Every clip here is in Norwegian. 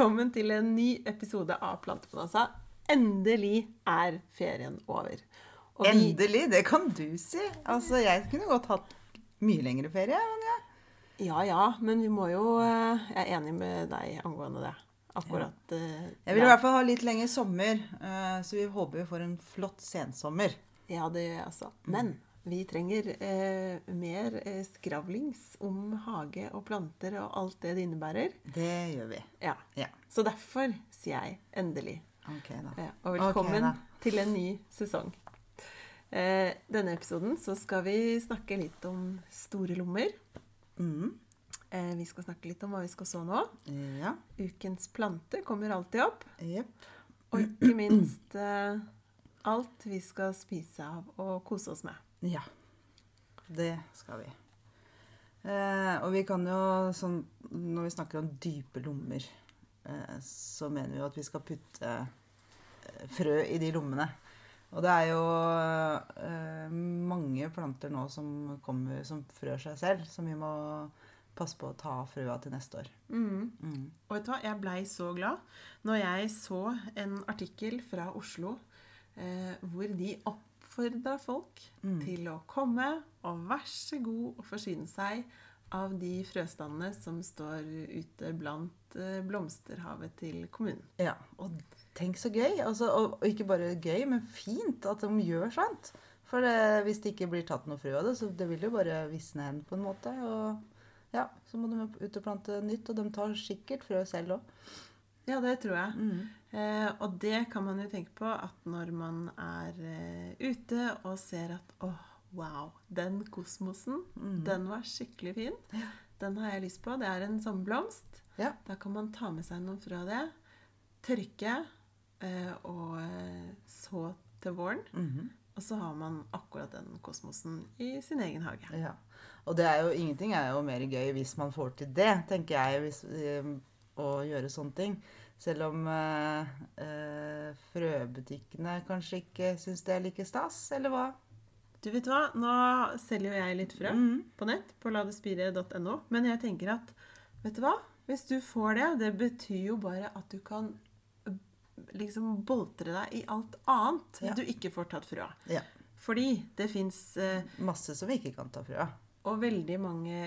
velkommen til en ny episode av Plantebonanza. Endelig er ferien over. Og vi... Endelig? Det kan du si. Altså, jeg kunne godt hatt mye lengre ferie. Men ja. ja ja, men vi må jo eh, Jeg er enig med deg angående det. Akkurat. Ja. Eh, jeg vil i hvert fall ha litt lengre sommer, eh, så vi håper vi får en flott sensommer. Ja, det gjør jeg også. Men vi trenger eh, mer eh, skravlings om hage og planter og alt det det innebærer. Det gjør vi. Ja. ja. Så derfor sier jeg endelig. Ok da. Ja, og velkommen okay, til en ny sesong. Eh, denne episoden så skal vi snakke litt om store lommer. Mm. Eh, vi skal snakke litt om hva vi skal så nå. Ja. Ukens plante kommer alltid opp. Yep. Og ikke minst eh, alt vi skal spise av og kose oss med. Ja. Det skal vi. Eh, og vi kan jo sånn Når vi snakker om dype lommer, eh, så mener vi jo at vi skal putte eh, frø i de lommene. Og det er jo eh, mange planter nå som kommer som frør seg selv, som vi må passe på å ta frøa til neste år. Mm. Mm. Og vet du hva, jeg blei så glad når jeg så en artikkel fra Oslo eh, hvor de opp oppfordra folk mm. til å komme og vær så god å forsyne seg av de frøstandene som står ute blant eh, blomsterhavet til kommunen. Ja, og tenk så gøy. Altså, og, og, ikke bare gøy, men fint at de gjør sånt. For det, hvis det ikke blir tatt noe frø av det, så det vil jo bare visne hen på en måte. Og ja, så må de ut og plante nytt, og de tar sikkert frø selv òg. Ja, det tror jeg. Mm. Eh, og det kan man jo tenke på at når man er eh, ute og ser at åh, oh, wow, den kosmosen, mm. den var skikkelig fin. Ja. Den har jeg lyst på. Det er en sommerblomst. Ja. Da kan man ta med seg noen fra det. Tørke eh, og eh, så til våren. Mm -hmm. Og så har man akkurat den kosmosen i sin egen hage. Ja. Og det er jo, ingenting er jo mer gøy hvis man får til det, tenker jeg. Hvis, eh, å gjøre sånne ting. Selv om eh, eh, frøbutikkene kanskje ikke syns det er like stas, eller hva? Du vet hva, Nå selger jo jeg litt frø mm. på nett på ladespire.no. Men jeg tenker at vet du hva? Hvis du får det, det betyr jo bare at du kan liksom boltre deg i alt annet ja. du ikke får tatt frø av. Ja. Fordi det fins eh, Masse som vi ikke kan ta frø av. Og veldig mange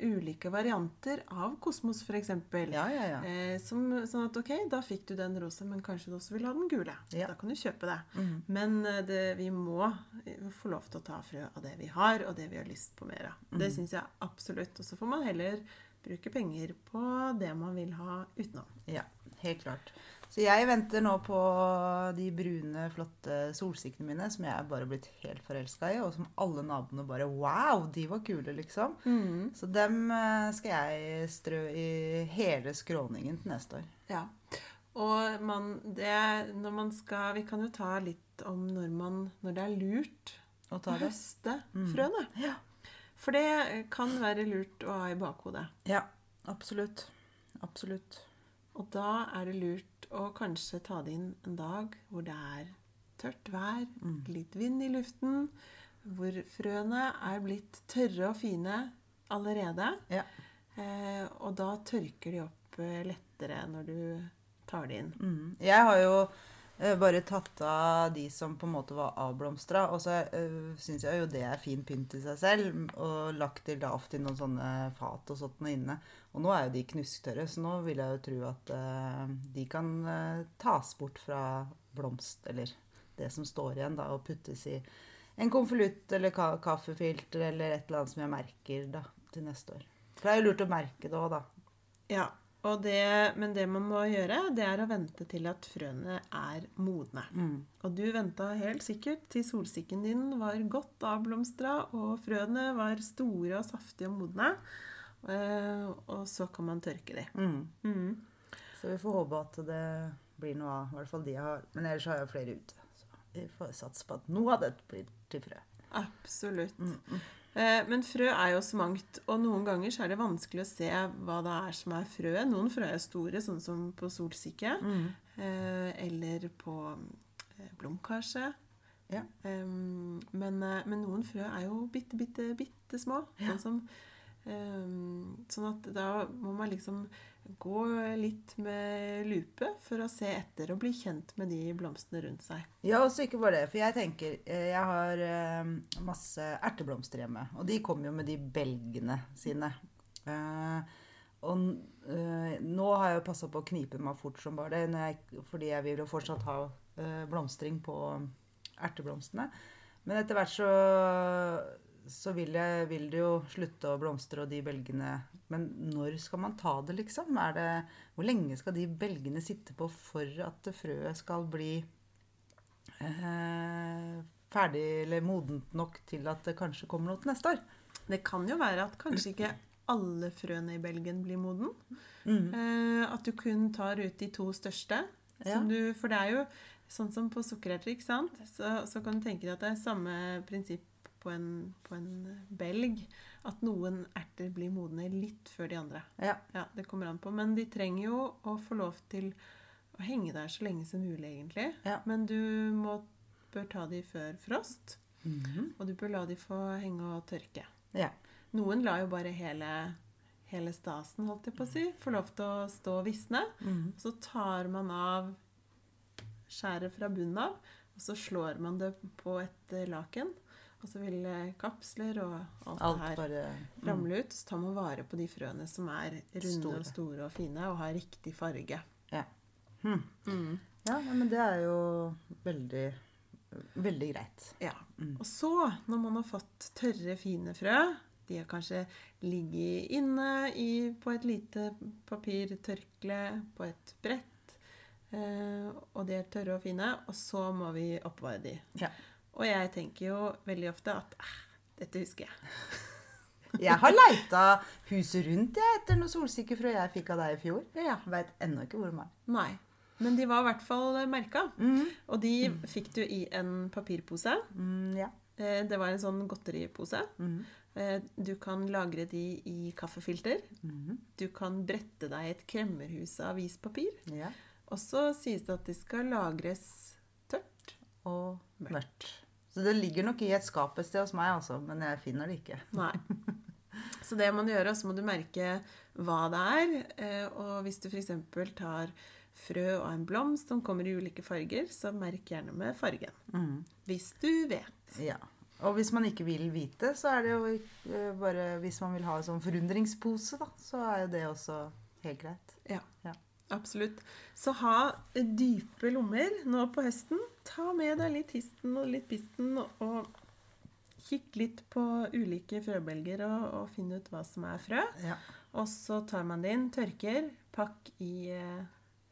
ulike varianter av kosmos, f.eks. Ja, ja, ja. Uh, sånn at ok, da fikk du den rosa, men kanskje du også vil ha den gule. Ja. Da kan du kjøpe det. Mm. Men uh, det, vi må få lov til å ta frø av det vi har, og det vi har lyst på mer av. Mm. Det syns jeg absolutt. Og så får man heller bruke penger på det man vil ha utenom. Ja, helt klart. Så jeg venter nå på de brune, flotte solsikkene mine som jeg er bare blitt helt forelska i, og som alle naboene bare Wow, de var kule, liksom. Mm. Så dem eh, skal jeg strø i hele skråningen til neste år. Ja. Og man, det, når man skal Vi kan jo ta litt om når, man, når det er lurt å høste mm. frøene. Ja. For det kan være lurt å ha i bakhodet. Ja, absolutt. Absolutt. Og da er det lurt og kanskje ta det inn en dag hvor det er tørt vær, mm. litt vind i luften, hvor frøene er blitt tørre og fine allerede. Ja. Eh, og da tørker de opp eh, lettere når du tar det inn. Mm. Jeg har jo bare tatt av de som på en måte var avblomstra. Og så uh, syns jeg jo det er fin pynt i seg selv. Og lagt det lavt i noen sånne fat og sånt noe inne. Og nå er jo de knusktørre, så nå vil jeg jo tro at uh, de kan tas bort fra blomst, eller det som står igjen, da, og puttes i en konvolutt eller ka kaffefilter eller et eller annet som jeg merker da, til neste år. For det er jo lurt å merke det òg, da. Ja, det, men det man må gjøre, det er å vente til at frøene er modne. Mm. Og du venta helt sikkert til solsikken din var godt avblomstra, og frøene var store og saftige og modne. Uh, og så kan man tørke de. Mm. Mm. Så vi får håpe at det blir noe av. I hvert fall de jeg har. Men ellers har jeg flere ute. Så vi får satse på at noe av det blir til frø. Absolutt. Uh, men frø er jo så mangt, og noen ganger så er det vanskelig å se hva det er som er frø. Noen frø er store, sånn som på solsikke. Mm. eller på blomkarse. Ja. Men, men, noen frø er jo bitte, bitte, bitte små. Sånn som sånn at da må man liksom gå litt med lupe for å se etter og bli kjent med de blomstene rundt seg. Ja, også ikke bare det. For jeg tenker eh, Jeg har eh, masse erteblomster hjemme. Og de kommer jo med de belgene sine. Eh, og nå har jeg jo passa på å knipe meg fort som bare det, fordi jeg vil jo fortsatt ha blomstring på erteblomstene. Men etter hvert så, så vil, jeg, vil det jo slutte å blomstre, og de belgene Men når skal man ta det, liksom? Er det, hvor lenge skal de belgene sitte på for at frøet skal bli eh, ferdig eller modent nok til at det kanskje kommer noe til neste år? Det kan jo være at kanskje ikke alle frøene i belgen blir moden. Mm. Eh, at du kun tar ut de to største. Ja. Du, for det er jo sånn som på sukkererter, ikke sant? Så, så kan du tenke deg at det er samme prinsipp på en, på en belg. At noen erter blir modne litt før de andre. Ja. Ja, Det kommer an på. Men de trenger jo å få lov til å henge der så lenge som mulig, egentlig. Ja. Men du må, bør ta de før frost. Mhm. Og du bør la de få henge og tørke. ja. Noen lar jo bare hele, hele stasen, holdt jeg på å si, få lov til å stå og visne. Mhm. Så tar man av skjæret fra bunnen av, og så slår man det på et laken. Og så vil eh, kapsler og alt, Alt det her bare mm. ramle ut. Så tar man vare på de frøene som er runde Store. og store og fine og har riktig farge. Hmm. Mm. Ja, men det er jo veldig, veldig greit. Ja. Mm. Og så, når man har fått tørre, fine frø De har kanskje ligget inne i, på et lite papirtørkle på et brett. Eh, og de er tørre og fine. Og så må vi oppvare de. Ja. Og jeg tenker jo veldig ofte at eh, dette husker jeg. Jeg har leita huset rundt jeg, etter noen solsikkefrø jeg fikk av deg i fjor. Ja. Veit ennå ikke hvor de er. Nei. Men de var i hvert fall merka. Mm. Og de fikk du i en papirpose. Mm, ja. Eh, det var en sånn godteripose. Mm. Eh, du kan lagre de i kaffefilter. Mhm. Du kan brette deg et kremmerhus av avispapir. ja. Og så sies det at de skal lagres tørt. Og Mørkt. Så det ligger nok i et skap et sted hos meg, altså. Men jeg finner det ikke. Nei. Så det må du gjøre, og så må du merke hva det er. Eh, Og hvis du f.eks. tar frø og en blomst som kommer i ulike farger, så merk gjerne med fargen. Mm. Hvis du vet. Ja. Og hvis man ikke vil vite, så er det jo eh, bare Hvis man vil ha en sånn forundringspose, da, så er jo det også helt greit. Ja. Ja. Absolutt. Så ha dype lommer nå på høsten. Ta med deg litt histen og litt pisten, og kikk litt på ulike frøbelger og, og finn ut hva som er frø. Ja. Og så tar man det inn, tørker, pakk i eh,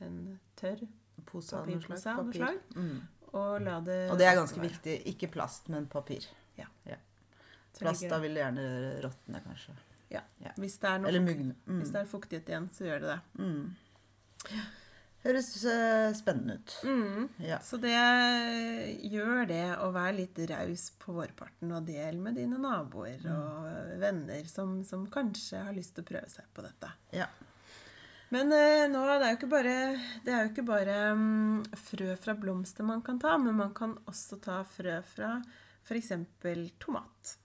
en tørr Pose av noe slag. Papir. Mm. og la det Og det er ganske være. viktig. Ikke plast, men papir. Ja, Plast, ligger da vil gjerne råtne, kanskje. Hvis det er noe Eller mugne. Mm. Hvis det er fuktighet igjen, så gjør det det. Mm. Høres eh, spennende ut. Mm. Ja. Så det gjør det å være litt raus på vårparten og del med dine naboer Mm. og venner som, som kanskje har lyst til å prøve seg på dette. Ja. Men eh, nå, det er jo ikke bare, det jo ikke bare um, frø fra blomster man kan ta, men man kan også ta frø fra f.eks. tomat.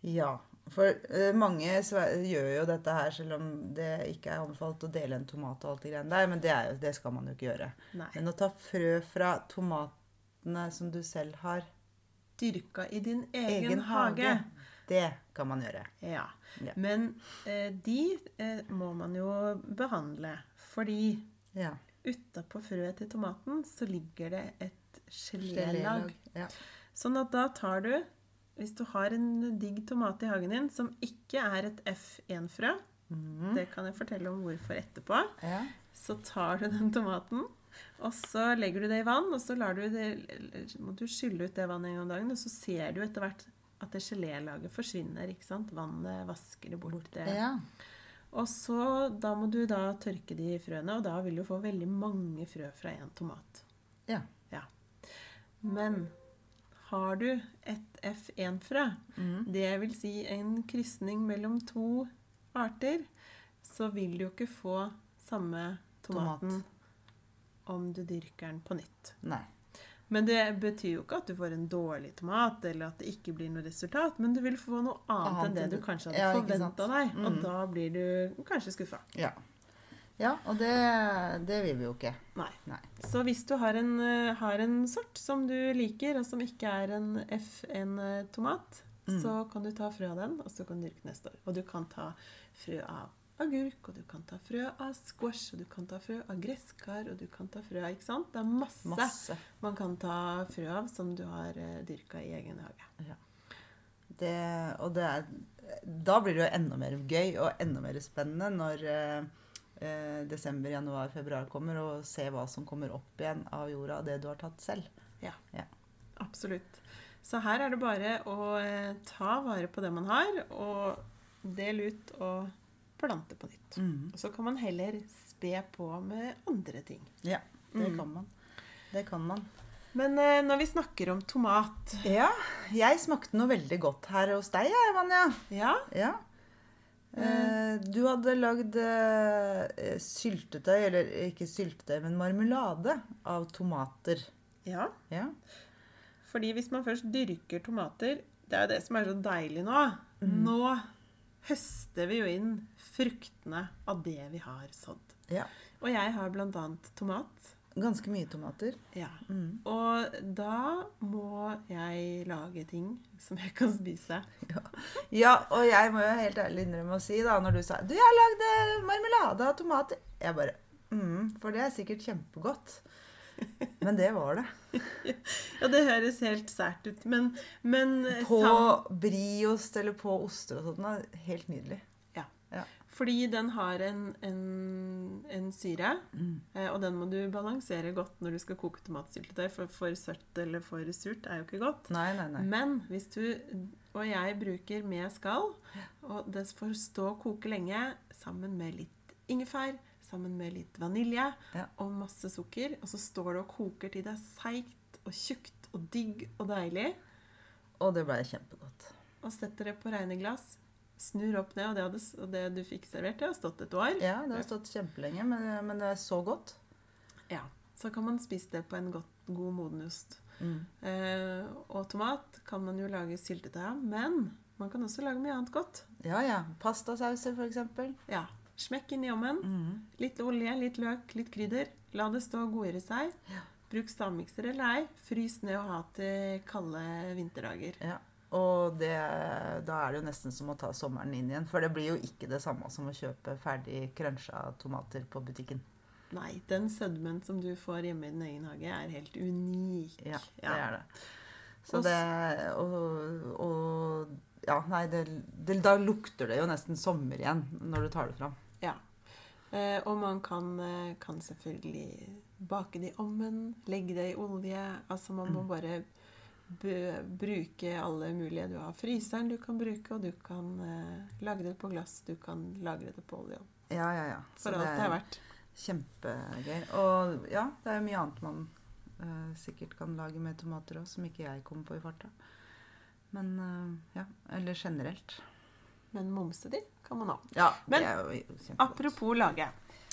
Ja, for uh, mange gjør jo dette her selv om det ikke er anbefalt å dele en tomat og alt det greiene der, men det, jo, det skal man jo ikke gjøre. Nei. Men å ta frø fra tomatene som du selv har Dyrka i din egen, egen hage. hage, det kan man gjøre. Ja. Ja. Men eh, de eh, må man jo behandle, fordi Ja. utapå frøet til tomaten så ligger det et gelélag. Ja. Sånn at da tar du Hvis du har en digg tomat i hagen din som ikke er et F1-frø, mm. det kan jeg fortelle om hvorfor etterpå, ja. så tar du den tomaten, og så legger du det i vann, og så du det, må du skylle ut det vannet en gang om dagen, og så ser du etter hvert at det gelélaget forsvinner, ikke sant? Vannet vasker det bort. Det. ja. Og så, da må du da tørke de frøene, og da vil du få veldig mange frø fra én tomat. Ja. Ja. Men har du et F1-frø, mm. det vil si en krysning mellom to arter, så vil du jo ikke få samme tomaten om du dyrker den på nytt. Nei. Men det betyr jo ikke at du får en dårlig tomat, eller at det ikke blir noe resultat, men du vil få noe annet, Annet enn det du kanskje hadde Ja, forventa deg. deg. Og Mm. da blir du kanskje skuffa. Ja. Ja, og det, det vil vi jo ikke. Nei. Nei. Så hvis du har en, eh, har en sort som du liker, og som ikke er en F1-tomat, Mm. så kan du ta frø av den, og så kan du dyrke neste år. Og du kan ta frø av agurk, og du kan ta frø av squash, og du kan ta frø av gresskar, og du kan ta frø av Ikke sant? Det er masse, Masse. man kan ta frø av som du har uh, dyrka i egen hage. Det, og det er, da blir det jo enda mer gøy og enda mer spennende når eh, desember, januar, februar kommer, og se hva som kommer opp igjen av jorda av det du har tatt selv. Ja, Absolutt. Så her er det bare å eh, ta vare på det man har, og dele ut og plante på nytt. Mm. Og så kan man heller spe på med andre ting. Ja, det Mm. kan man. Det kan man. Men eh, når vi snakker om tomat Ja, jeg smakte noe veldig godt her hos deg, Vanja. Ja, Ja. Eh, du hadde lagd eh, syltetøy, eller ikke syltetøy, men marmelade av tomater. ja. Ja. Fordi hvis man først dyrker tomater Det er jo det som er så deilig nå. Mm. Nå høster vi jo inn fruktene av det vi har sådd. ja. Og jeg har bl.a. tomat. Ganske mye tomater. Ja. Mm. Og da må lage ting som jeg kan spise. Ja, og jeg må jo helt ærlig innrømme å si, da, når du sa Du, jeg lagde eh, marmelade av tomater. Jeg bare mm, For det er sikkert kjempegodt. Men det var det. Ja, det høres helt sært ut, men, men På briost eller på oster og sånt. Helt nydelig. Fordi den har en, en, en syre, Mm. eh, og den må du balansere godt når du skal koke tomatsyltetøy, for for søtt eller for surt er jo ikke godt. Nei, nei, nei. Men hvis du og jeg bruker med skall, og det får stå og koke lenge sammen med litt ingefær, sammen med litt vanilje Ja. og masse sukker, og så står det og koker til det er seigt og tjukt og digg og deilig, Og det blei kjempegodt. og setter det på reine glass, snur opp ned, og det, hadde, og det du fikk servert, det har stått et år. Ja, det har stått kjempelenge, men, men det er så godt. Ja, så kan man spise det på en godt, god moden ost. Mm. Eh, og tomat kan man jo lage syltetøy av, men man kan også lage mye annet godt. Ja, ja. Pastasauser, eksempel. Ja, smekk inn i ovnen. Mm. Litt olje, litt løk, litt krydder. La det stå og godgjøre seg. Ja. Bruk stavmikser eller ei. Frys ned og ha til kalde vinterdager. Ja. Og det, da er det jo nesten som å ta sommeren inn igjen. For det blir jo ikke det samme som å kjøpe ferdig krønsja tomater på butikken. Nei, den sødmen som du får hjemme i din egen hage, er helt unik. Ja, det er det. Så det Og, og ja, nei, det, det, da lukter det jo nesten sommer igjen når du tar det fram. Ja. Eh, og man kan, eh, kan selvfølgelig bake det i ovnen, legge det i olje. Altså man må bare bø- bruke alle mulige. Du har fryseren du kan bruke, og du kan eh, lage det på glass. Du kan lagre det på olje. Ja, ja, ja. Så For alt det er verdt. Kjempegøy. Og ja, det er mye annet man eh, sikkert kan lage med tomater òg, som ikke jeg kom på i farta. Men eh, ja, eller generelt. Men momse de kan man ha. Ja, Men det er jo. Apropos lage.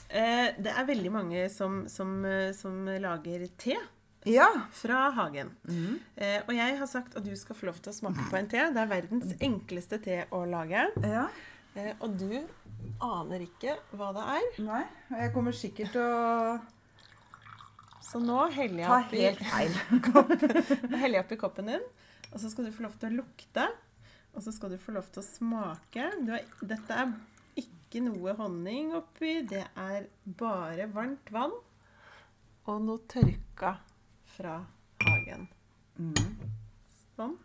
Eh, det er veldig mange som, som, eh, som lager te Ja. fra hagen. Mhm. Eh, og jeg har sagt at du skal få lov til å smake på en te. Det er verdens enkleste te å lage. ja. Eh, og du aner ikke hva det er. Nei. Og jeg kommer sikkert til å Så nå heller jeg oppi, jeg oppi koppen din. Og så skal du få lov til å lukte. Og så skal du få lov til å smake. Har, dette er ikke noe honning oppi. Det er bare varmt vann og noe tørka fra hagen. Mm. Sånn.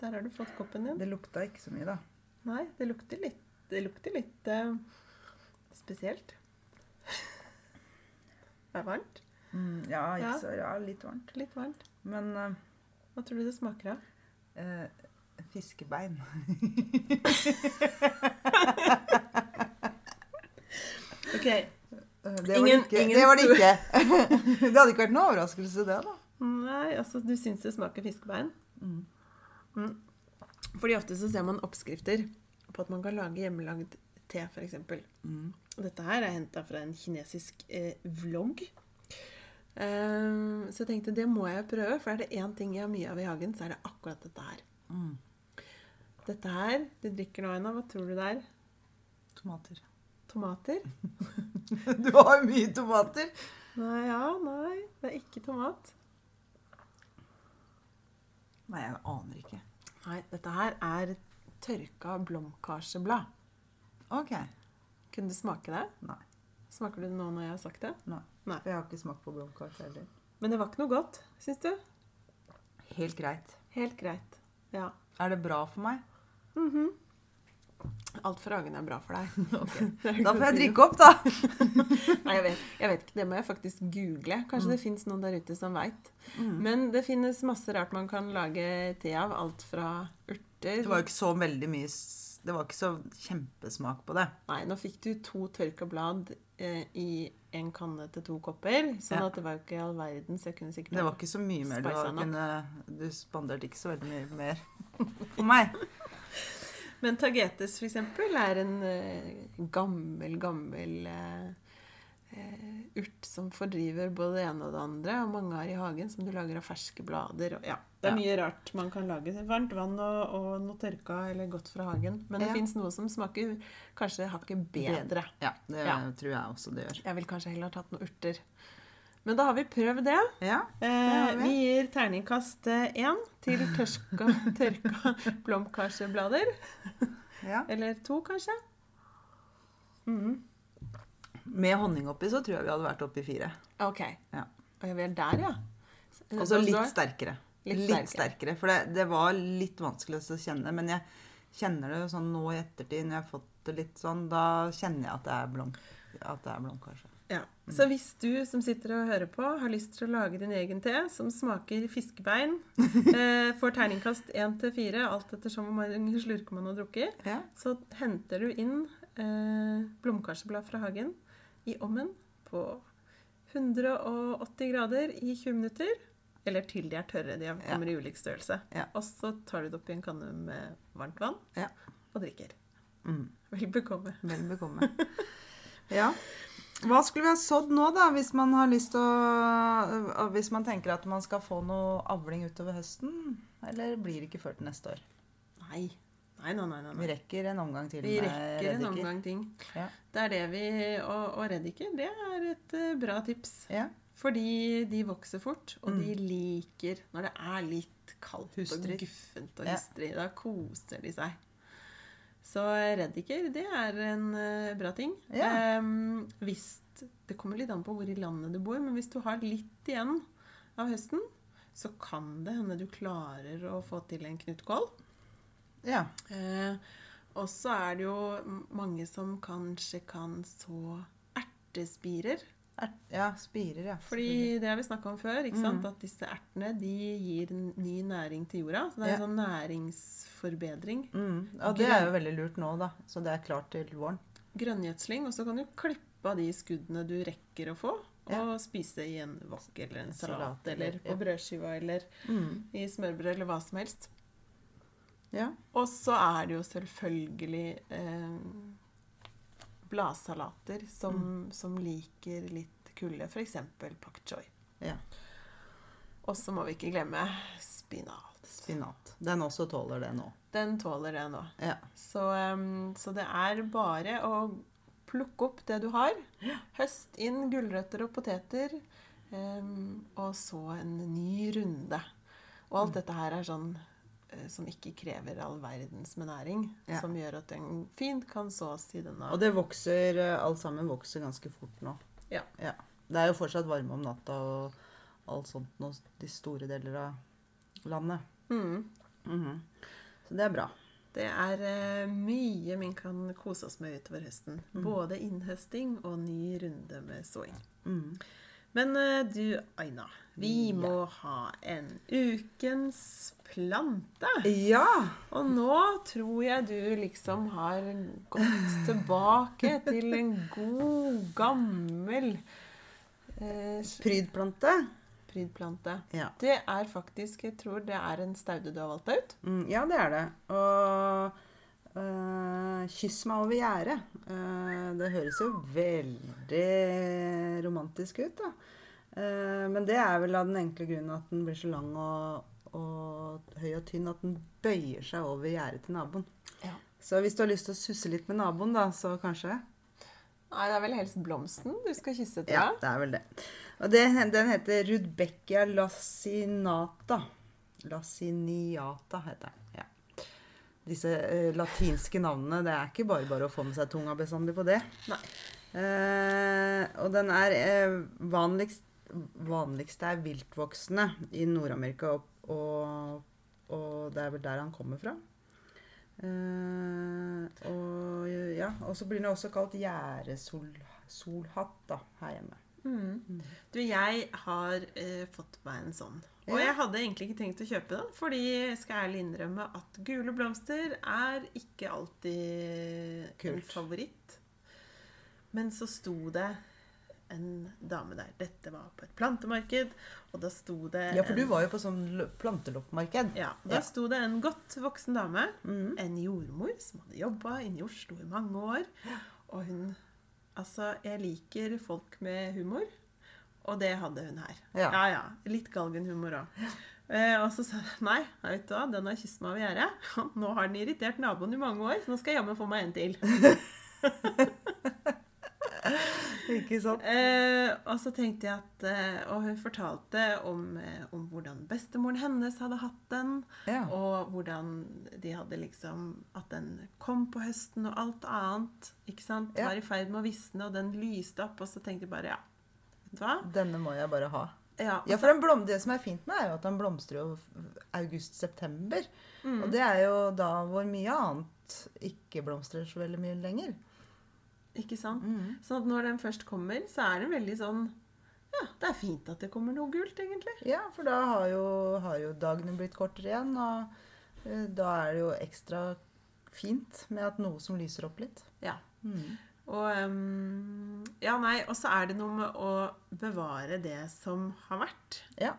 Der har du fått koppen din. Det lukta ikke så mye, da. Nei, det lukter litt, det lukter litt eh, spesielt. Det er varmt. Mm, ja, ikke Ja. så ja, litt varmt. Litt varmt. Men eh, Hva tror du det smaker av? eh, fiskebein Ok, Eh, Det var Ingen- det ikke. ingen Det, var det, ikke. det hadde ikke vært noe overraskelse, det, da. Nei, altså du syns det smaker fiskebein? Mm. Mm. Fordi ofte så ser man oppskrifter på at man kan lage hjemmelagd te, f.eks. Mm. Dette her er henta fra en kinesisk eh, vlogg. Um, så jeg tenkte det må jeg prøve, for er det én ting jeg har mye av i hagen, så er det akkurat dette her. Mm. Dette her, du drikker nå Aina. hva tror du det er? Tomater. Tomater? Du har jo mye tomater. Nei, ja, nei. Det er ikke tomat. Nei, jeg aner ikke. Nei, dette her er tørka blomkarseblad. Ok. Kunne du smake det? Nei. Smaker du det nå når jeg har sagt det? Nei. Nei. For jeg har ikke smakt på blomkars heller. Men det var ikke noe godt, syns du? Helt greit. Helt greit. Ja. Er det bra for meg? Mhm. Alt fra hagen er bra for deg. Da får jeg drikke opp, da. Nei, jeg vet, jeg vet ikke. Det må jeg faktisk google. Kanskje det fins noen der ute som veit. Mm. Men det finnes masse rart man kan lage te av. Alt fra urter Det var ikke så veldig mye Det var ikke så kjempesmak på det. Nei, nå fikk du to tørka blad eh, i en kanne til to kopper. Sånn Ja. at det var ikke all verden, så jeg kunne sikkert Det var ikke så mye mer. Du, kunne, du spanderte ikke så veldig mye mer på meg. Men tagetes, for eksempel, er en eh, gammel, gammel eh, eh, urt som fordriver både det ene og det andre, og mange har i hagen, som du lager av ferske blader. Og, ja, det er Ja. mye rart man kan lage. Varmt vann og, og noe tørka eller godt fra hagen. Men det Ja. fins noe som smaker kanskje hakket bedre. Ja, det Ja. tror jeg også det gjør. Jeg ville kanskje heller ha tatt noen urter. Men da har vi prøvd det. Ja, det vi. vi gir terningkast én til tørska, tørka blomkarseblader. ja. Eller to, kanskje. Mm. Med honning oppi så tror jeg vi hadde vært oppi fire. Ok. Ja. Og vi er der, ja. Og så litt sterkere. Litt Litt, sterkere. For det, det var litt vanskelig å kjenne. Men jeg kjenner det sånn nå i ettertid, når jeg har fått det litt sånn, da kjenner jeg at det er blom, at det er blomkarse. Ja. Så hvis du som sitter og hører på, har lyst til å lage din egen te som smaker fiskebein, eh, får terningkast én til fire, alt ettersom hvor mange slurker man har drukket, Ja. så henter du inn eh, blomkarseblad fra hagen i ommen på 180 grader i 20 minutter. Eller til de er tørre. De kommer i ulik størrelse. Ja. Og så tar du det opp i en kanne med varmt vann Ja. og drikker. Mm. Vel bekomme. Vel bekomme. Ja. Hva skulle vi ha sådd nå, da, hvis man har lyst til å Hvis man tenker at man skal få noe avling utover høsten? Eller blir det ikke før til neste år? Nei. Nei, nei, nei. nei, Vi rekker en omgang til Vi med rekker en omgang ting. Ja. Det er det vi Og, og reddiker, det er et uh, bra tips. Ja. Fordi de vokser fort, og Mm. de liker når det er litt kaldt Hustrig. og guffent og Ja. hustrig. Da koser de seg. Så reddiker, det er en uh, bra ting. Ja. Um, hvis Det kommer litt an på hvor i landet du bor, men hvis du har litt igjen av høsten, så kan det hende du klarer å få til en knutkål. ja. Uh, og så er det jo mange som kanskje kan så ertespirer. Er, ja, spirer, ja. Fordi det har vi snakka om før? Mm. at disse ertene de gir ny næring til jorda. Så det er Ja. en sånn næringsforbedring. Mm. Og det er jo veldig lurt nå, da. Så det er klart til våren. Grønngjødsling. Og så kan du klippe av de skuddene du rekker å få, og spise i en wok eller en salat, Salat, eller på ja. brødskiva eller Mm. i smørbrød eller hva som helst. Ja. Og så er det jo selvfølgelig eh, bladsalater som, Mm. som liker litt kulde, f.eks. pak choi. ja. Og så må vi ikke glemme spinat. Spinat. Den også tåler det nå. Den tåler det nå. Ja. Så, um, så det er bare å plukke opp det du har. Høst inn gulrøtter og poteter. Um, og så en ny runde. Og Mm. alt dette her er sånn som ikke krever all verdens med næring. Ja. Som gjør at den fint kan sås i denne Og det vokser eh, Alt sammen vokser ganske fort nå. Ja. Det er jo fortsatt varme om natta og alt sånt nå, de store deler av landet. mm. Mhm. Så det er bra. Det er uh, mye vi kan kose oss med utover høsten. Mm. Både innhøsting og ny runde med såing. Mhm. Men eh, du, Aina, vi Ja. må ha en ukens plante. Ja! Og nå tror jeg du liksom har gått tilbake til en god, gammel eh, Prydplante. prydplante. Ja. Det er faktisk Jeg tror det er en staude du har valgt ut. Mm, ja, det er det. Og eh, 'Kyss meg over gjerdet'. Uh, det høres jo veldig romantisk ut, da. Uh, men det er vel av den enkle grunnen at den blir så lang og, og høy og tynn at den bøyer seg over gjerdet til naboen. Ja. Så hvis du har lyst til å susse litt med naboen, da, så kanskje Nei, det er vel helst blomsten du skal kysse, tror Ja, det er vel det. Og det, den heter Rudbeckia lacinata. Laciniata heter den. Disse eh, latinske navnene, det er ikke bare bare å få med seg tunga bestandig på det. Eh, og den er eh, vanligst Vanligst er viltvoksende i Nord-Amerika, og, og, og det er vel der han kommer fra. Eh, og ja, og så blir den også kalt gjæresolhatt her hjemme. Mm. Du, jeg har eh, fått meg en sånn. Og jeg hadde egentlig ikke tenkt å kjøpe den, fordi jeg skal ærlig innrømme at gule blomster er ikke alltid en favoritt. Men så sto det en dame der. Dette var på et plantemarked, og da sto det Ja, for du var jo på sånn planteloppmarked. Ja, Da Ja. sto det en godt voksen dame, mm. en jordmor som hadde jobba inne i Oslo i mange år. Og hun Altså, jeg liker folk med humor, og det hadde hun her. Ja. ja. ja. Litt galgenhumor òg. Eh, og så sa jeg nei, vet du hva, den har kysset meg over gjerdet. Nå har den irritert naboen i mange år, så nå skal jeg jammen få meg en til. Ikke sant? Eh, og så tenkte jeg at eh, Og hun fortalte om, eh, om hvordan bestemoren hennes hadde hatt den. Ja. Og hvordan de hadde liksom At den kom på høsten, og alt annet ikke sant, Ja. var i ferd med å visne, og den lyste opp. Og så tenkte jeg bare ja, vet du hva? Denne må jeg bare ha. Ja, Ja, for den blom, Det som er fint med, er jo at den blomstrer jo august-september. Mm. Og det er jo da hvor mye annet ikke blomstrer så veldig mye lenger. Ikke sant? Mm. Så at når den først kommer, så er den veldig sånn Ja, det er fint at det kommer noe gult, egentlig. Ja, for da har jo, har jo dagene blitt kortere igjen, og eh, da er det jo ekstra fint med at noe som lyser opp litt. Ja. Mm. Og um, Ja, nei, og så er det noe med å bevare det som har vært. Ja.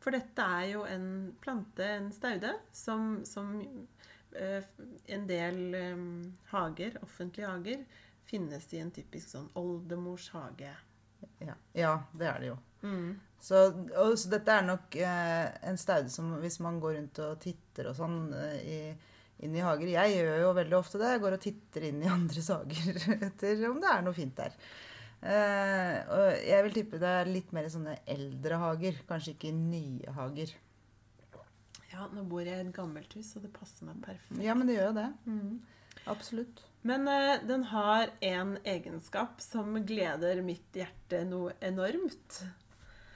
For dette er jo en plante, en staude, som, som uh, en del um, hager, offentlige hager, finnes i en typisk sånn oldemors hage. Ja, ja det er det jo. Mm. Så, og, så dette er nok eh, en staude som hvis man går rundt og titter og sånn eh, i, inn i hager Jeg gjør jo veldig ofte det. Jeg går og titter inn i andres hager etter om det er noe fint der. Eh, og jeg vil tippe det er litt mer i sånne eldre hager, kanskje ikke i nye hager. Ja, nå bor jeg i et gammelt hus, og det passer meg perfekt. Ja, men det gjør jo det. Mm. Absolutt. Men eh, den har en egenskap som gleder mitt hjerte noe enormt.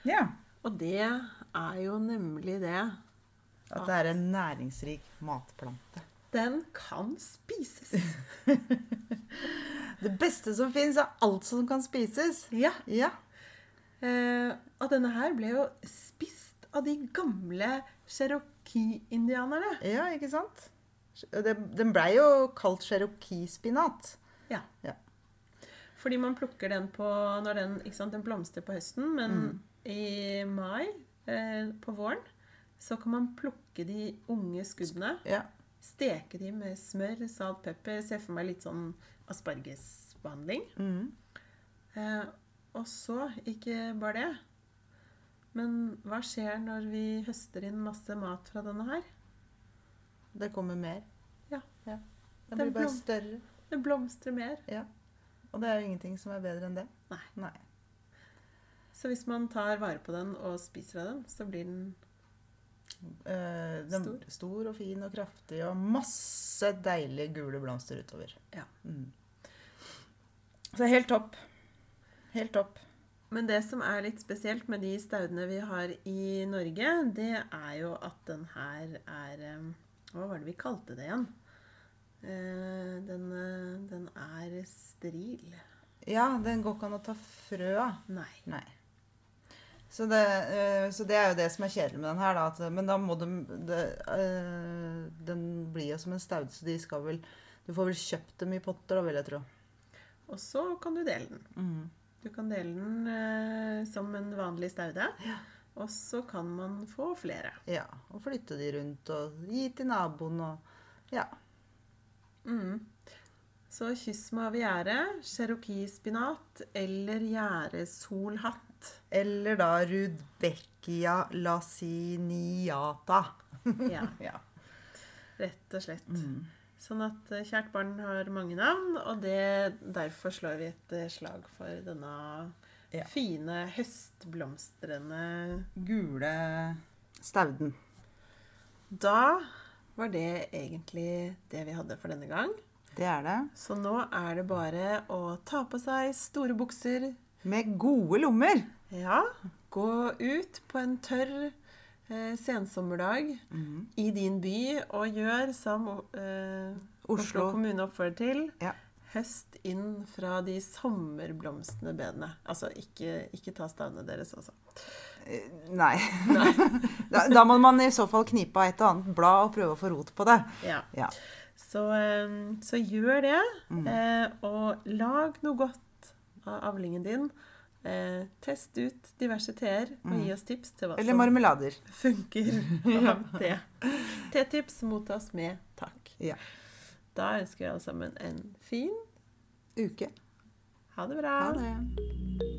Ja. Og det er jo nemlig det At det er en næringsrik matplante. Den kan spises. Det beste som fins, er alt som kan spises. Ja. Ja. Eh, og denne her ble jo spist av de gamle cherokee-indianerne. ja, ikke sant? Den blei jo kalt cherokee-spinat. Ja. Ja. Fordi man plukker den på når den, sant, den blomstrer på høsten, men i mai, eh, på våren, så kan man plukke de unge skuddene, Ja. steke de med smør, salt, pepper. Se for meg litt sånn aspargesbehandling. Mm. Eh, og så, ikke bare det, men hva skjer når vi høster inn masse mat fra denne her? Det kommer mer. Ja. Det blir bare større. Det blomstrer mer. Ja. Og det er jo ingenting som er bedre enn det. Nei. Nei. Så hvis man tar vare på den og spiser av den, så blir den Eh, den Stor. stor og fin og kraftig og masse deilige gule blomster utover. Ja. Mm. Så helt topp. Helt topp. Men det som er litt spesielt med de staudene vi har i Norge, det er jo at den her er eh, Hva var det vi kalte det igjen? Eh, Den, eh, den er stril. Ja, den går ikke an å ta frø av. Nei. Nei. Så det, eh, så det er jo det som er kjedelig med den her, da. At, men da må de, det, eh, Den blir jo som en staude, så de skal vel Du får vel kjøpt dem i potter, da, vil jeg tro. Og så kan du dele den. Mm. Du kan dele den som en vanlig staude. Og så kan man få flere. Ja. Og flytte de rundt og gi til naboen og Ja. Mm. Så kyss meg over gjerdet, cherokee-spinat eller gjæresolhatt. Eller da Rudbeckia lasiniata. Ja, Ja. rett og slett. Mm. Sånn at eh, kjært barn har mange navn, og det, derfor slår vi et eh, slag for denne Ja. fine, høstblomstrende Gule stauden. Da var det egentlig det vi hadde for denne gang. Det er det. Så nå er det bare å ta på seg store bukser. Med gode lommer. Ja, gå ut på en tørr eh, sensommerdag Mhm. i din by og gjør som eh, Oslo. Oslo. kommune oppfordrer til. Ja. Høst inn fra de sommerblomstende bedene. Altså ikke, ikke ta stavene deres, altså. Nei. Nei. da, da må man i så fall knipe av et og annet blad og prøve å få rot på det. Ja. Ja. Så, eh, så gjør det, Mm. eh, og lag noe godt av avlingen din. Eh, test ut diverse teer, og gi oss tips til hva Mm. Eller som marmelader. funker av te. Tetips mottas med takk. Ja. Da ønsker vi alle sammen en fin Uke. Ha det bra. Ha det.